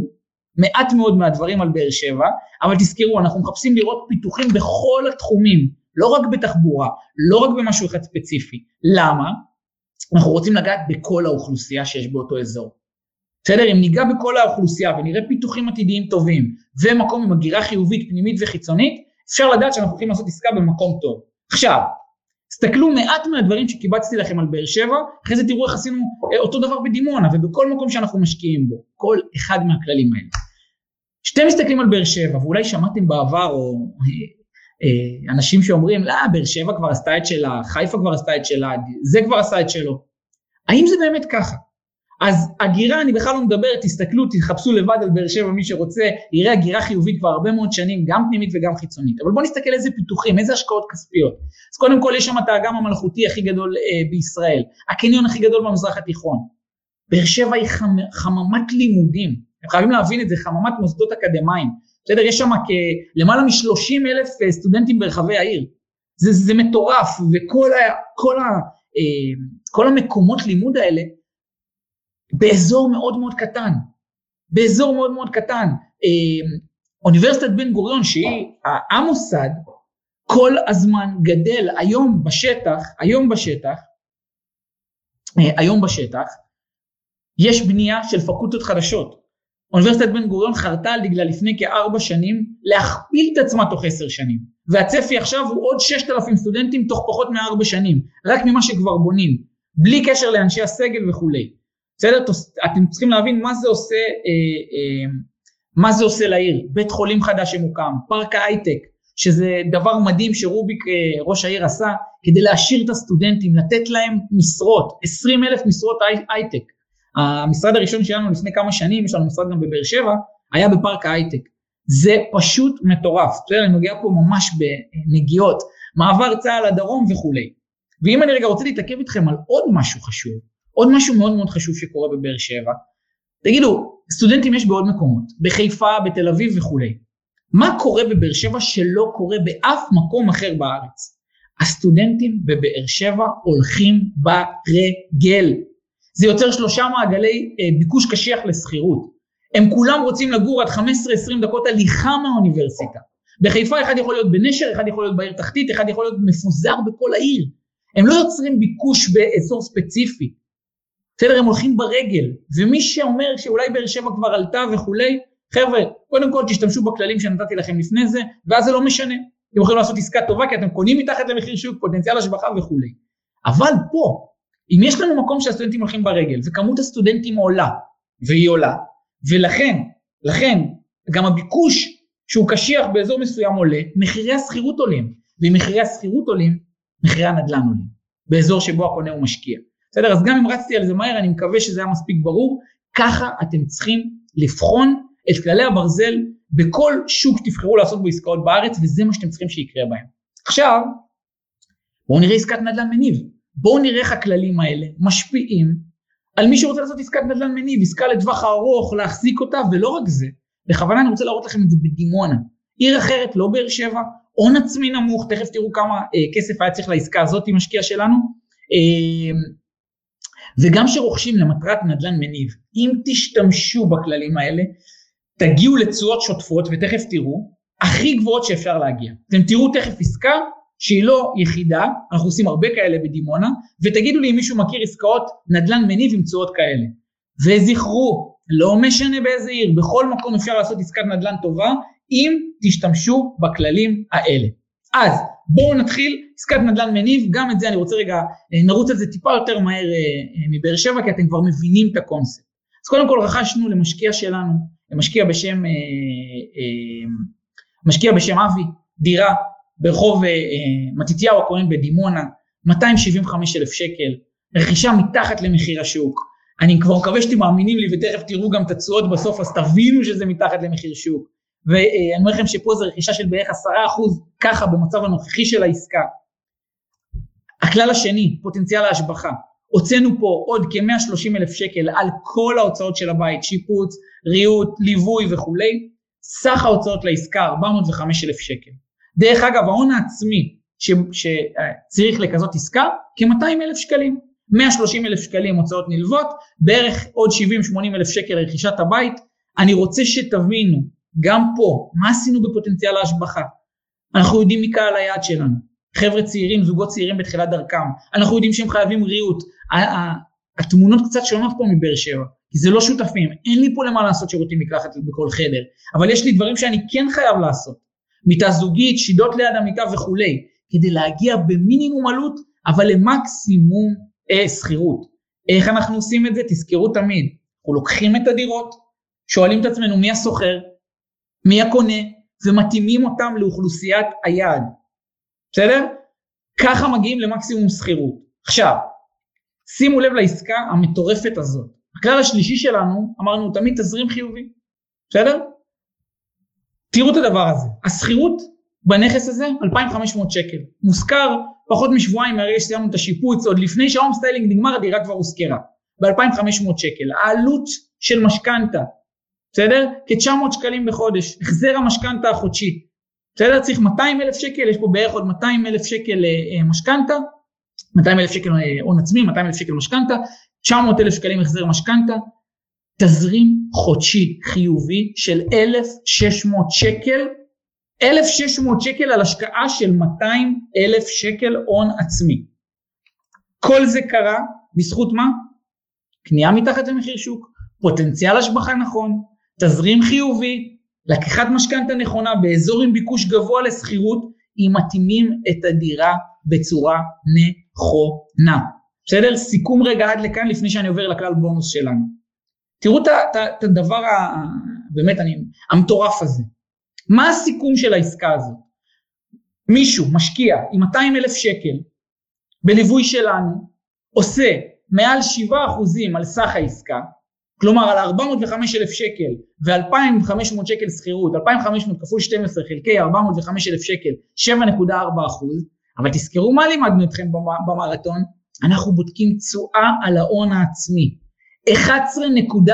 מעט מאוד מהדברים על באר שבע, אבל תזכרו, אנחנו מחפשים לראות פיתוחים בכל התחומים, לא רק בתחבורה, לא רק במשהו אחד ספציפי. למה? אנחנו רוצים לגעת בכל האוכלוסייה שיש באותו אזור. בסדר? אם ניגע בכל האוכלוסייה ונראה פיתוחים עתידיים טובים ומקום עם הגירה חיובית פנימית וחיצונית, אפשר לדעת שאנחנו הולכים לעשות עסקה במקום טוב. עכשיו, תסתכלו מעט מהדברים שקיבצתי לכם על באר שבע, אחרי זה תראו איך עשינו אה, אותו דבר בדימונה ובכל מקום שאנחנו משקיעים בו, כל אחד מהכללים האלה. כשאתם מסתכלים על באר שבע, ואולי שמעתם בעבר, או אה, אה, אנשים שאומרים, לא, באר שבע כבר עשתה את שלה, חיפה כבר עשתה את שלה, זה כבר עשה את שלו. האם זה באמת ככה? אז הגירה, אני בכלל לא מדבר, תסתכלו, תחפשו לבד על באר שבע, מי שרוצה, יראה הגירה חיובית כבר הרבה מאוד שנים, גם פנימית וגם חיצונית. אבל בואו נסתכל איזה פיתוחים, איזה השקעות כספיות. אז קודם כל יש שם את האגם המלאכותי הכי גדול אה, בישראל, הקניון הכי גדול במזרח התיכון. באר שבע היא חמ, חממת לימודים, אתם חייבים להבין את זה, חממת מוסדות אקדמיים. בסדר, יש שם למעלה מ-30 אלף אה, סטודנטים ברחבי העיר. זה, זה מטורף, וכל ה, כל ה, אה, כל המקומות לימוד האלה, באזור מאוד מאוד קטן, באזור מאוד מאוד קטן. אה, אוניברסיטת בן גוריון שהיא המוסד כל הזמן גדל היום בשטח, היום בשטח, אה, היום בשטח, יש בנייה של פקולטות חדשות. אוניברסיטת בן גוריון חרתה על דגלה לפני כארבע שנים להכפיל את עצמה תוך עשר שנים והצפי עכשיו הוא עוד ששת אלפים סטודנטים תוך פחות מארבע שנים רק ממה שכבר בונים בלי קשר לאנשי הסגל וכולי בסדר? אתם צריכים להבין מה זה עושה, אה, אה, מה זה עושה לעיר. בית חולים חדש שמוקם, פארק ההייטק, שזה דבר מדהים שרוביק אה, ראש העיר עשה כדי להשאיר את הסטודנטים, לתת להם משרות, 20 אלף משרות הייטק. המשרד הראשון שלנו לפני כמה שנים, יש לנו משרד גם בבאר שבע, היה בפארק ההייטק. זה פשוט מטורף, בסדר? אני נוגע פה ממש בנגיעות, מעבר צה"ל לדרום וכולי. ואם אני רגע רוצה להתעכב איתכם על עוד משהו חשוב, עוד משהו מאוד מאוד חשוב שקורה בבאר שבע, תגידו, סטודנטים יש בעוד מקומות, בחיפה, בתל אביב וכולי. מה קורה בבאר שבע שלא קורה באף מקום אחר בארץ? הסטודנטים בבאר שבע הולכים ברגל. זה יוצר שלושה מעגלי אה, ביקוש קשיח לשכירות. הם כולם רוצים לגור עד 15-20 דקות הליכה מהאוניברסיטה. בחיפה אחד יכול להיות בנשר, אחד יכול להיות בעיר תחתית, אחד יכול להיות מפוזר בכל העיר. הם לא יוצרים ביקוש באזור ספציפי. בסדר, הם הולכים ברגל, ומי שאומר שאולי באר שבע כבר עלתה וכולי, חבר'ה, קודם כל תשתמשו בכללים שנתתי לכם לפני זה, ואז זה לא משנה. אתם יכולים לעשות עסקה טובה כי אתם קונים מתחת למחיר שוק, פוטנציאל השבחה וכולי. אבל פה, אם יש לנו מקום שהסטודנטים הולכים ברגל, וכמות הסטודנטים עולה, והיא עולה, ולכן, לכן, גם הביקוש שהוא קשיח באזור מסוים עולה, מחירי השכירות עולים, ואם מחירי השכירות עולים, מחירי הנדל"ן עולים, באזור שבו הקונה הוא משקיע. בסדר? אז גם אם רצתי על זה מהר, אני מקווה שזה היה מספיק ברור. ככה אתם צריכים לבחון את כללי הברזל בכל שוק שתבחרו לעשות בו עסקאות בארץ, וזה מה שאתם צריכים שיקרה בהם. עכשיו, בואו נראה עסקת נדל"ן מניב. בואו נראה איך הכללים האלה משפיעים על מי שרוצה לעשות עסקת נדל"ן מניב, עסקה לטווח הארוך, להחזיק אותה, ולא רק זה, בכוונה אני רוצה להראות לכם את זה בדימונה. עיר אחרת, לא באר שבע, הון עצמי נמוך, תכף תראו כמה אה, כסף היה צריך לעסקה הזאת עם משקיע שלנו. אה, וגם שרוכשים למטרת נדל"ן מניב, אם תשתמשו בכללים האלה, תגיעו לתשואות שוטפות, ותכף תראו, הכי גבוהות שאפשר להגיע. אתם תראו תכף עסקה שהיא לא יחידה, אנחנו עושים הרבה כאלה בדימונה, ותגידו לי אם מישהו מכיר עסקאות נדל"ן מניב עם תשואות כאלה. וזכרו, לא משנה באיזה עיר, בכל מקום אפשר לעשות עסקת נדל"ן טובה, אם תשתמשו בכללים האלה. אז בואו נתחיל, עסקת נדל"ן מניב, גם את זה אני רוצה רגע, אה, נרוץ על זה טיפה יותר מהר אה, אה, מבאר שבע, כי אתם כבר מבינים את הקונספט. אז קודם כל רכשנו למשקיע שלנו, למשקיע בשם, משקיע בשם אבי, דירה ברחוב מתתיהו הכהן בדימונה, 275 אלף שקל, רכישה מתחת למחיר השוק. אני כבר מקווה שאתם מאמינים לי ותכף תראו גם את התשואות בסוף, אז תבינו שזה מתחת למחיר שוק. ואני אומר לכם שפה זה רכישה של בערך עשרה אחוז ככה במצב הנוכחי של העסקה. הכלל השני, פוטנציאל ההשבחה. הוצאנו פה עוד כ-130 אלף שקל על כל ההוצאות של הבית, שיפוץ, ריהוט, ליווי וכולי, סך ההוצאות לעסקה 405 אלף שקל. דרך אגב, ההון העצמי שצריך לכזאת עסקה, כ-200 אלף שקלים. 130 אלף שקלים הוצאות נלוות, בערך עוד 70-80 אלף שקל לרכישת הבית. אני רוצה שתבינו, גם פה, מה עשינו בפוטנציאל ההשבחה? אנחנו יודעים מי קהל היעד שלנו. חבר'ה צעירים, זוגות צעירים בתחילת דרכם. אנחנו יודעים שהם חייבים ריהוט. התמונות קצת שונות פה מבאר שבע, כי זה לא שותפים. אין לי פה למה לעשות שירותים מקלחת בכל חדר, אבל יש לי דברים שאני כן חייב לעשות. מיטה זוגית, שידות ליד המיטה וכולי, כדי להגיע במינימום עלות, אבל למקסימום אה, שכירות. איך אנחנו עושים את זה? תזכרו תמיד, אנחנו לוקחים את הדירות, שואלים את עצמנו מי הסוחר, מי הקונה, ומתאימים אותם לאוכלוסיית היעד. בסדר? ככה מגיעים למקסימום שכירות. עכשיו, שימו לב לעסקה המטורפת הזאת. הכלל השלישי שלנו, אמרנו תמיד תזרים חיובי, בסדר? תראו את הדבר הזה, השכירות בנכס הזה 2,500 שקל, מושכר פחות משבועיים מהרגע שסיימנו את השיפוץ, עוד לפני שה home styling נגמר הדירה כבר הושכרה, ב-2,500 שקל, העלות של משכנתה, בסדר? כ-900 שקלים בחודש, החזר המשכנתה החודשי, בסדר? צריך 200 אלף שקל, יש פה בערך עוד 200 אלף שקל אה, משכנתה, 200 אלף שקל אה, הון עצמי, 200 אלף שקל משכנתה, 900 אלף שקלים החזר משכנתה, תזרים חודשי חיובי של 1,600 שקל, 1,600 שקל על השקעה של 200 אלף שקל הון עצמי. כל זה קרה בזכות מה? קנייה מתחת למחיר שוק, פוטנציאל השבחה נכון, תזרים חיובי, לקיחת משכנתה נכונה באזור עם ביקוש גבוה לשכירות, אם מתאימים את הדירה בצורה נכונה. בסדר? סיכום רגע עד לכאן לפני שאני עובר לכלל בונוס שלנו. תראו את הדבר ה, באמת אני, המטורף הזה. מה הסיכום של העסקה הזאת? מישהו משקיע עם 200 אלף שקל בליווי שלנו, עושה מעל 7% על סך העסקה, כלומר על 405 אלף שקל ו-2,500 שקל שכירות, 2,500 כפול 12 חלקי 405 אלף שקל, 7.4 אחוז, אבל תזכרו מה לימדנו אתכם במרתון, אנחנו בודקים תשואה על ההון העצמי. 11.4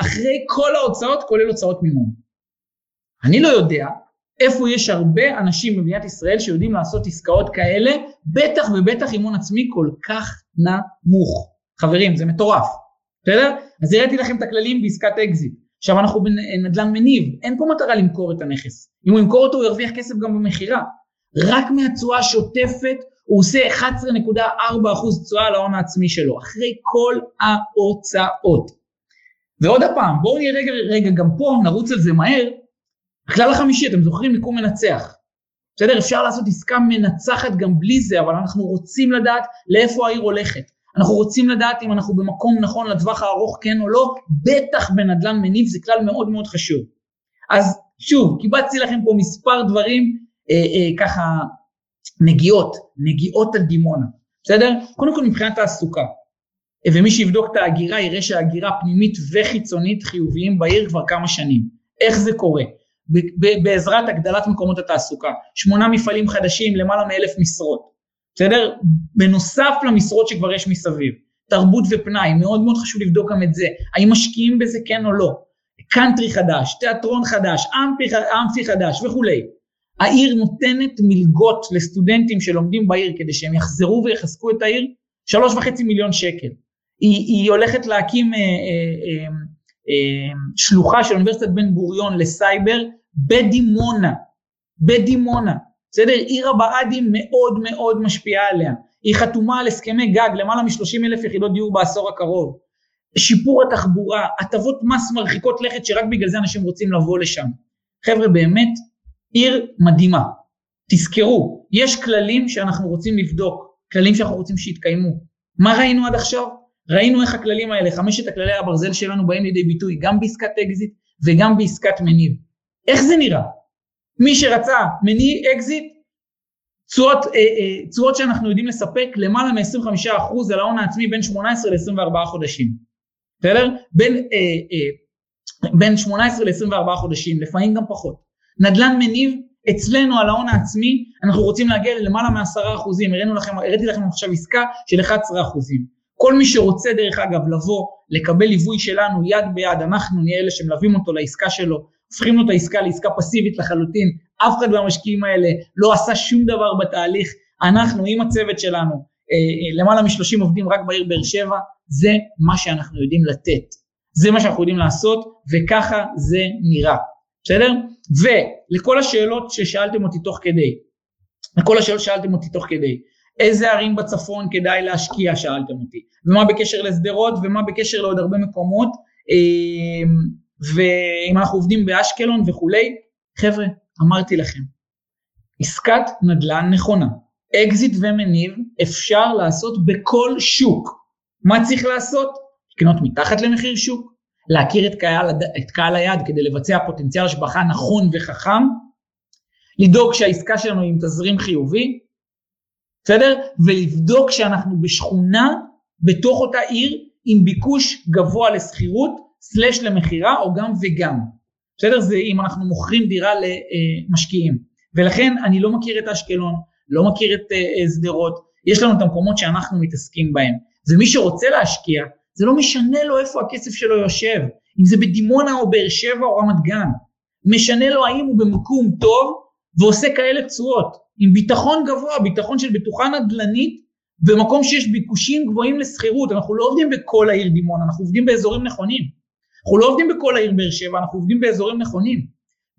אחרי כל ההוצאות כולל הוצאות מימון. אני לא יודע איפה יש הרבה אנשים במדינת ישראל שיודעים לעשות עסקאות כאלה, בטח ובטח הון עצמי כל כך נמוך. חברים, זה מטורף, בסדר? אז הראיתי לכם את הכללים בעסקת אקזיט. עכשיו אנחנו בנדל"ן מניב, אין פה מטרה למכור את הנכס. אם הוא ימכור אותו הוא ירוויח כסף גם במכירה. רק מהתשואה השוטפת הוא עושה 11.4% תשואה על ההון העצמי שלו, אחרי כל ההוצאות. ועוד פעם, בואו נראה רגע, רגע, גם פה נרוץ על זה מהר. הכלל החמישי, אתם זוכרים מיקום מנצח. בסדר? אפשר לעשות עסקה מנצחת גם בלי זה, אבל אנחנו רוצים לדעת לאיפה העיר הולכת. אנחנו רוצים לדעת אם אנחנו במקום נכון לטווח הארוך כן או לא, בטח בנדל"ן מניב זה כלל מאוד מאוד חשוב. אז שוב, קיבצתי לכם פה מספר דברים אה, אה, ככה נגיעות, נגיעות על דימונה, בסדר? קודם כל מבחינת תעסוקה, ומי שיבדוק את ההגירה יראה שההגירה פנימית וחיצונית חיוביים בעיר כבר כמה שנים. איך זה קורה? בעזרת הגדלת מקומות התעסוקה, שמונה מפעלים חדשים, למעלה מאלף משרות, בסדר? בנוסף למשרות שכבר יש מסביב, תרבות ופנאי, מאוד מאוד חשוב לבדוק גם את זה, האם משקיעים בזה כן או לא, קאנטרי חדש, תיאטרון חדש, אמפי, אמפי חדש וכולי. העיר נותנת מלגות לסטודנטים שלומדים בעיר כדי שהם יחזרו ויחזקו את העיר, שלוש וחצי מיליון שקל. היא, היא הולכת להקים אה, אה, אה, אה, שלוחה של אוניברסיטת בן גוריון לסייבר בדימונה, בדימונה, בסדר? עיר הבה"דים מאוד מאוד משפיעה עליה. היא חתומה על הסכמי גג למעלה מ-30 אלף יחידות דיור בעשור הקרוב. שיפור התחבורה, הטבות מס מרחיקות לכת שרק בגלל זה אנשים רוצים לבוא לשם. חבר'ה, באמת, עיר מדהימה. תזכרו, יש כללים שאנחנו רוצים לבדוק, כללים שאנחנו רוצים שיתקיימו. מה ראינו עד עכשיו? ראינו איך הכללים האלה, חמשת הכללי הברזל שלנו באים לידי ביטוי גם בעסקת אקזיט וגם בעסקת מניב. איך זה נראה? מי שרצה מניב אקזיט, תשואות, אה, אה, תשואות שאנחנו יודעים לספק למעלה מ-25% על ההון העצמי בין 18 ל-24 חודשים. בסדר? בין, אה, אה, בין 18 ל-24 חודשים, לפעמים גם פחות. נדל"ן מניב, אצלנו על ההון העצמי אנחנו רוצים להגיע ללמעלה מעשרה אחוזים, הראינו לכם, הראיתי לכם עכשיו עסקה של 11 אחוזים. כל מי שרוצה דרך אגב לבוא, לקבל ליווי שלנו יד ביד, אנחנו נהיה אלה שמלווים אותו לעסקה שלו, הופכים לו את העסקה לעסקה פסיבית לחלוטין, אף אחד מהמשקיעים האלה לא עשה שום דבר בתהליך, אנחנו עם הצוות שלנו, אה, אה, למעלה מ-30 עובדים רק בעיר באר שבע, זה מה שאנחנו יודעים לתת, זה מה שאנחנו יודעים לעשות וככה זה נראה, בסדר? ולכל השאלות ששאלתם אותי תוך כדי, לכל השאלות ששאלתם אותי תוך כדי, איזה ערים בצפון כדאי להשקיע שאלתם אותי, ומה בקשר לשדרות ומה בקשר לעוד הרבה מקומות, אה, ואם אנחנו עובדים באשקלון וכולי, חבר'ה, אמרתי לכם, עסקת נדל"ן נכונה, אקזיט ומניב אפשר לעשות בכל שוק. מה צריך לעשות? לקנות מתחת למחיר שוק, להכיר את קהל, את קהל היעד כדי לבצע פוטנציאל השבחה נכון וחכם, לדאוג שהעסקה שלנו היא עם תזרים חיובי, בסדר? ולבדוק שאנחנו בשכונה בתוך אותה עיר עם ביקוש גבוה לשכירות, סלש למכירה או גם וגם. בסדר? זה אם אנחנו מוכרים דירה למשקיעים. ולכן אני לא מכיר את אשקלון, לא מכיר את שדרות, uh, יש לנו את המקומות שאנחנו מתעסקים בהם. ומי שרוצה להשקיע, זה לא משנה לו איפה הכסף שלו יושב, אם זה בדימונה או באר שבע או רמת גן. משנה לו האם הוא במקום טוב ועושה כאלה תשואות, עם ביטחון גבוה, ביטחון של בטוחה נדל"נית, במקום שיש ביקושים גבוהים לשכירות. אנחנו לא עובדים בכל העיר דימונה, אנחנו עובדים באזורים נכונים. אנחנו לא עובדים בכל העיר באר שבע, אנחנו עובדים באזורים נכונים.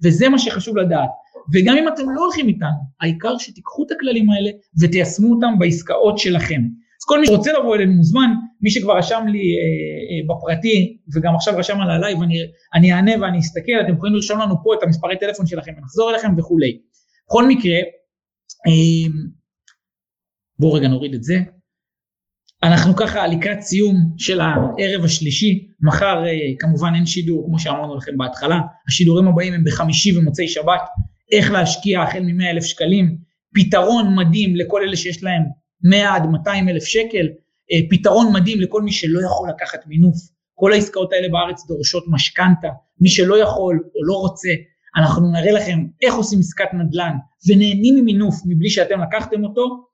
וזה מה שחשוב לדעת. וגם אם אתם לא הולכים איתנו, העיקר שתיקחו את הכללים האלה ותיישמו אותם בעסקאות שלכם. אז כל מי שרוצה לבוא אלינו מוזמן, מי שכבר רשם לי אה, אה, בפרטי וגם עכשיו רשם על ה live, אני, אני אענה ואני אסתכל, אתם יכולים לרשום לנו פה את המספרי טלפון שלכם ונחזור אליכם וכולי. בכל מקרה, אה, בואו רגע נוריד את זה. אנחנו ככה לקראת סיום של הערב השלישי, מחר אה, כמובן אין שידור כמו שאמרנו לכם בהתחלה, השידורים הבאים הם בחמישי ומוצאי שבת, איך להשקיע החל מ-100 אלף שקלים, פתרון מדהים לכל אלה שיש להם 100 עד 200 אלף שקל, אה, פתרון מדהים לכל מי שלא יכול לקחת מינוף, כל העסקאות האלה בארץ דורשות משכנתה, מי שלא יכול או לא רוצה, אנחנו נראה לכם איך עושים עסקת נדל"ן ונהנים ממינוף מבלי שאתם לקחתם אותו.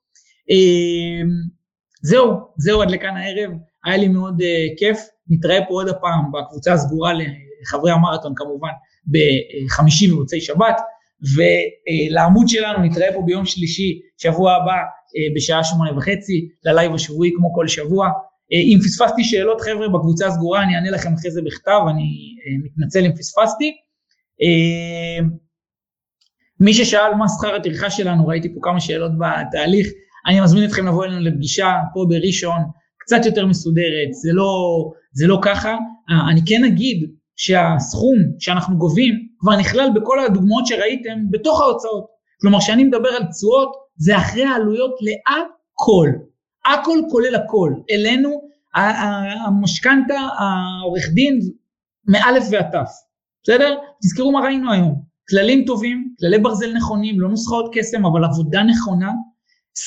אה, זהו, זהו עד לכאן הערב, היה לי מאוד uh, כיף, נתראה פה עוד הפעם בקבוצה הסגורה לחברי המרתון כמובן בחמישי במוצאי שבת, ולעמוד שלנו נתראה פה ביום שלישי, שבוע הבא uh, בשעה שמונה וחצי, ללייב השבועי כמו כל שבוע. Uh, אם פספסתי שאלות חבר'ה בקבוצה הסגורה אני אענה לכם אחרי זה בכתב, אני uh, מתנצל אם פספסתי. Uh, מי ששאל מה שכר הטרחה שלנו, ראיתי פה כמה שאלות בתהליך, אני מזמין אתכם לבוא אלינו לפגישה פה בראשון, קצת יותר מסודרת, זה לא, זה לא ככה. אה, אני כן אגיד שהסכום שאנחנו גובים כבר נכלל בכל הדוגמאות שראיתם בתוך ההוצאות. כלומר, כשאני מדבר על תשואות, זה אחרי העלויות להכל. הכל כולל הכל. אלינו, המשכנתה, העורך דין, מאלף ועד תף. בסדר? תזכרו מה ראינו היום. כללים טובים, כללי ברזל נכונים, לא נוסחאות קסם, אבל עבודה נכונה, 28%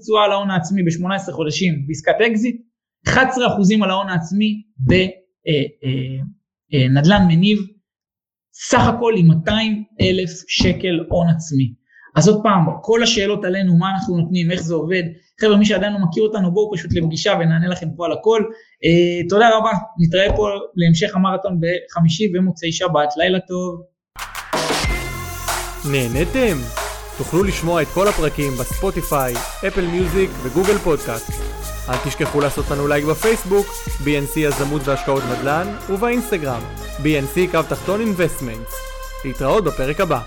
תשואה על ההון העצמי ב-18 חודשים בעסקת אקזיט, 11% על ההון העצמי בנדל"ן אה, אה, אה, מניב, סך הכל עם 200 אלף שקל הון עצמי. אז עוד פעם, כל השאלות עלינו, מה אנחנו נותנים, איך זה עובד, חבר'ה, מי שעדיין לא מכיר אותנו, בואו פשוט לפגישה ונענה לכם פה על הכל. אה, תודה רבה, נתראה פה להמשך המרתון בחמישי ומוצאי שבת, לילה טוב. נהנתם? תוכלו לשמוע את כל הפרקים בספוטיפיי, אפל מיוזיק וגוגל פודקאסט. אל תשכחו לעשות לנו לייק בפייסבוק, BNC יזמות והשקעות נדל"ן, ובאינסטגרם, BNC קו תחתון investments. להתראות בפרק הבא.